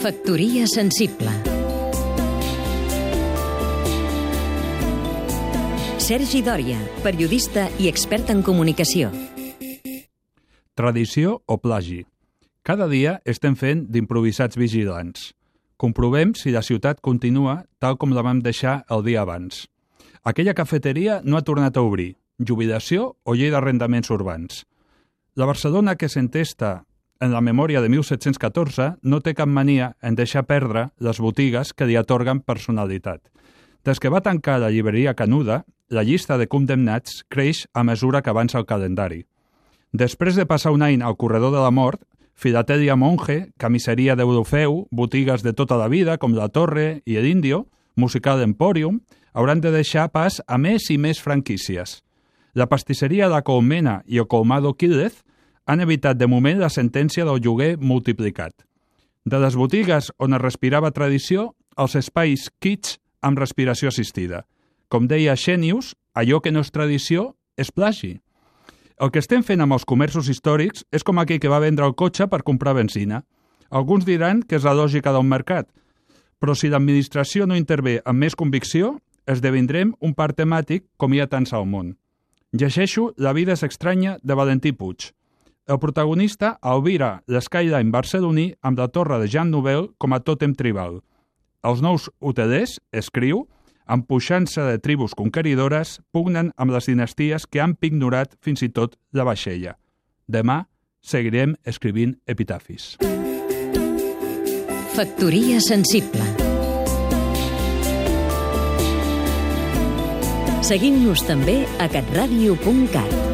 Factoria sensible Sergi Dòria, periodista i expert en comunicació. Tradició o plagi. Cada dia estem fent d'improvisats vigilants. Comprovem si la ciutat continua tal com la vam deixar el dia abans. Aquella cafeteria no ha tornat a obrir. Jubilació o llei d'arrendaments urbans. La Barcelona que s'entesta en la memòria de 1714 no té cap mania en deixar perdre les botigues que li atorguen personalitat. Des que va tancar la llibreria Canuda, la llista de condemnats creix a mesura que avança el calendari. Després de passar un any al corredor de la mort, Filatèlia Monge, camisseria d'Eurofeu, botigues de tota la vida com La Torre i l'Indio, musical Emporium, hauran de deixar pas a més i més franquícies. La pastisseria La Colmena i el Colmado Quílez han evitat de moment la sentència del lloguer multiplicat. De les botigues on es respirava tradició, els espais kits amb respiració assistida. Com deia Xenius, allò que no és tradició és plagi. El que estem fent amb els comerços històrics és com aquell que va vendre el cotxe per comprar benzina. Alguns diran que és la lògica d'un mercat, però si l'administració no intervé amb més convicció, esdevindrem un parc temàtic com hi ha tants al món. Llegeixo La vida és estranya de Valentí Puig. El protagonista albira l'Skyline barceloní amb la torre de Jean Nouvel com a tòtem tribal. Els nous hotelers, escriu, amb puixança de tribus conqueridores, pugnen amb les dinasties que han pignorat fins i tot la vaixella. Demà seguirem escrivint epitafis. Factoria sensible Seguim-nos també a catradio.cat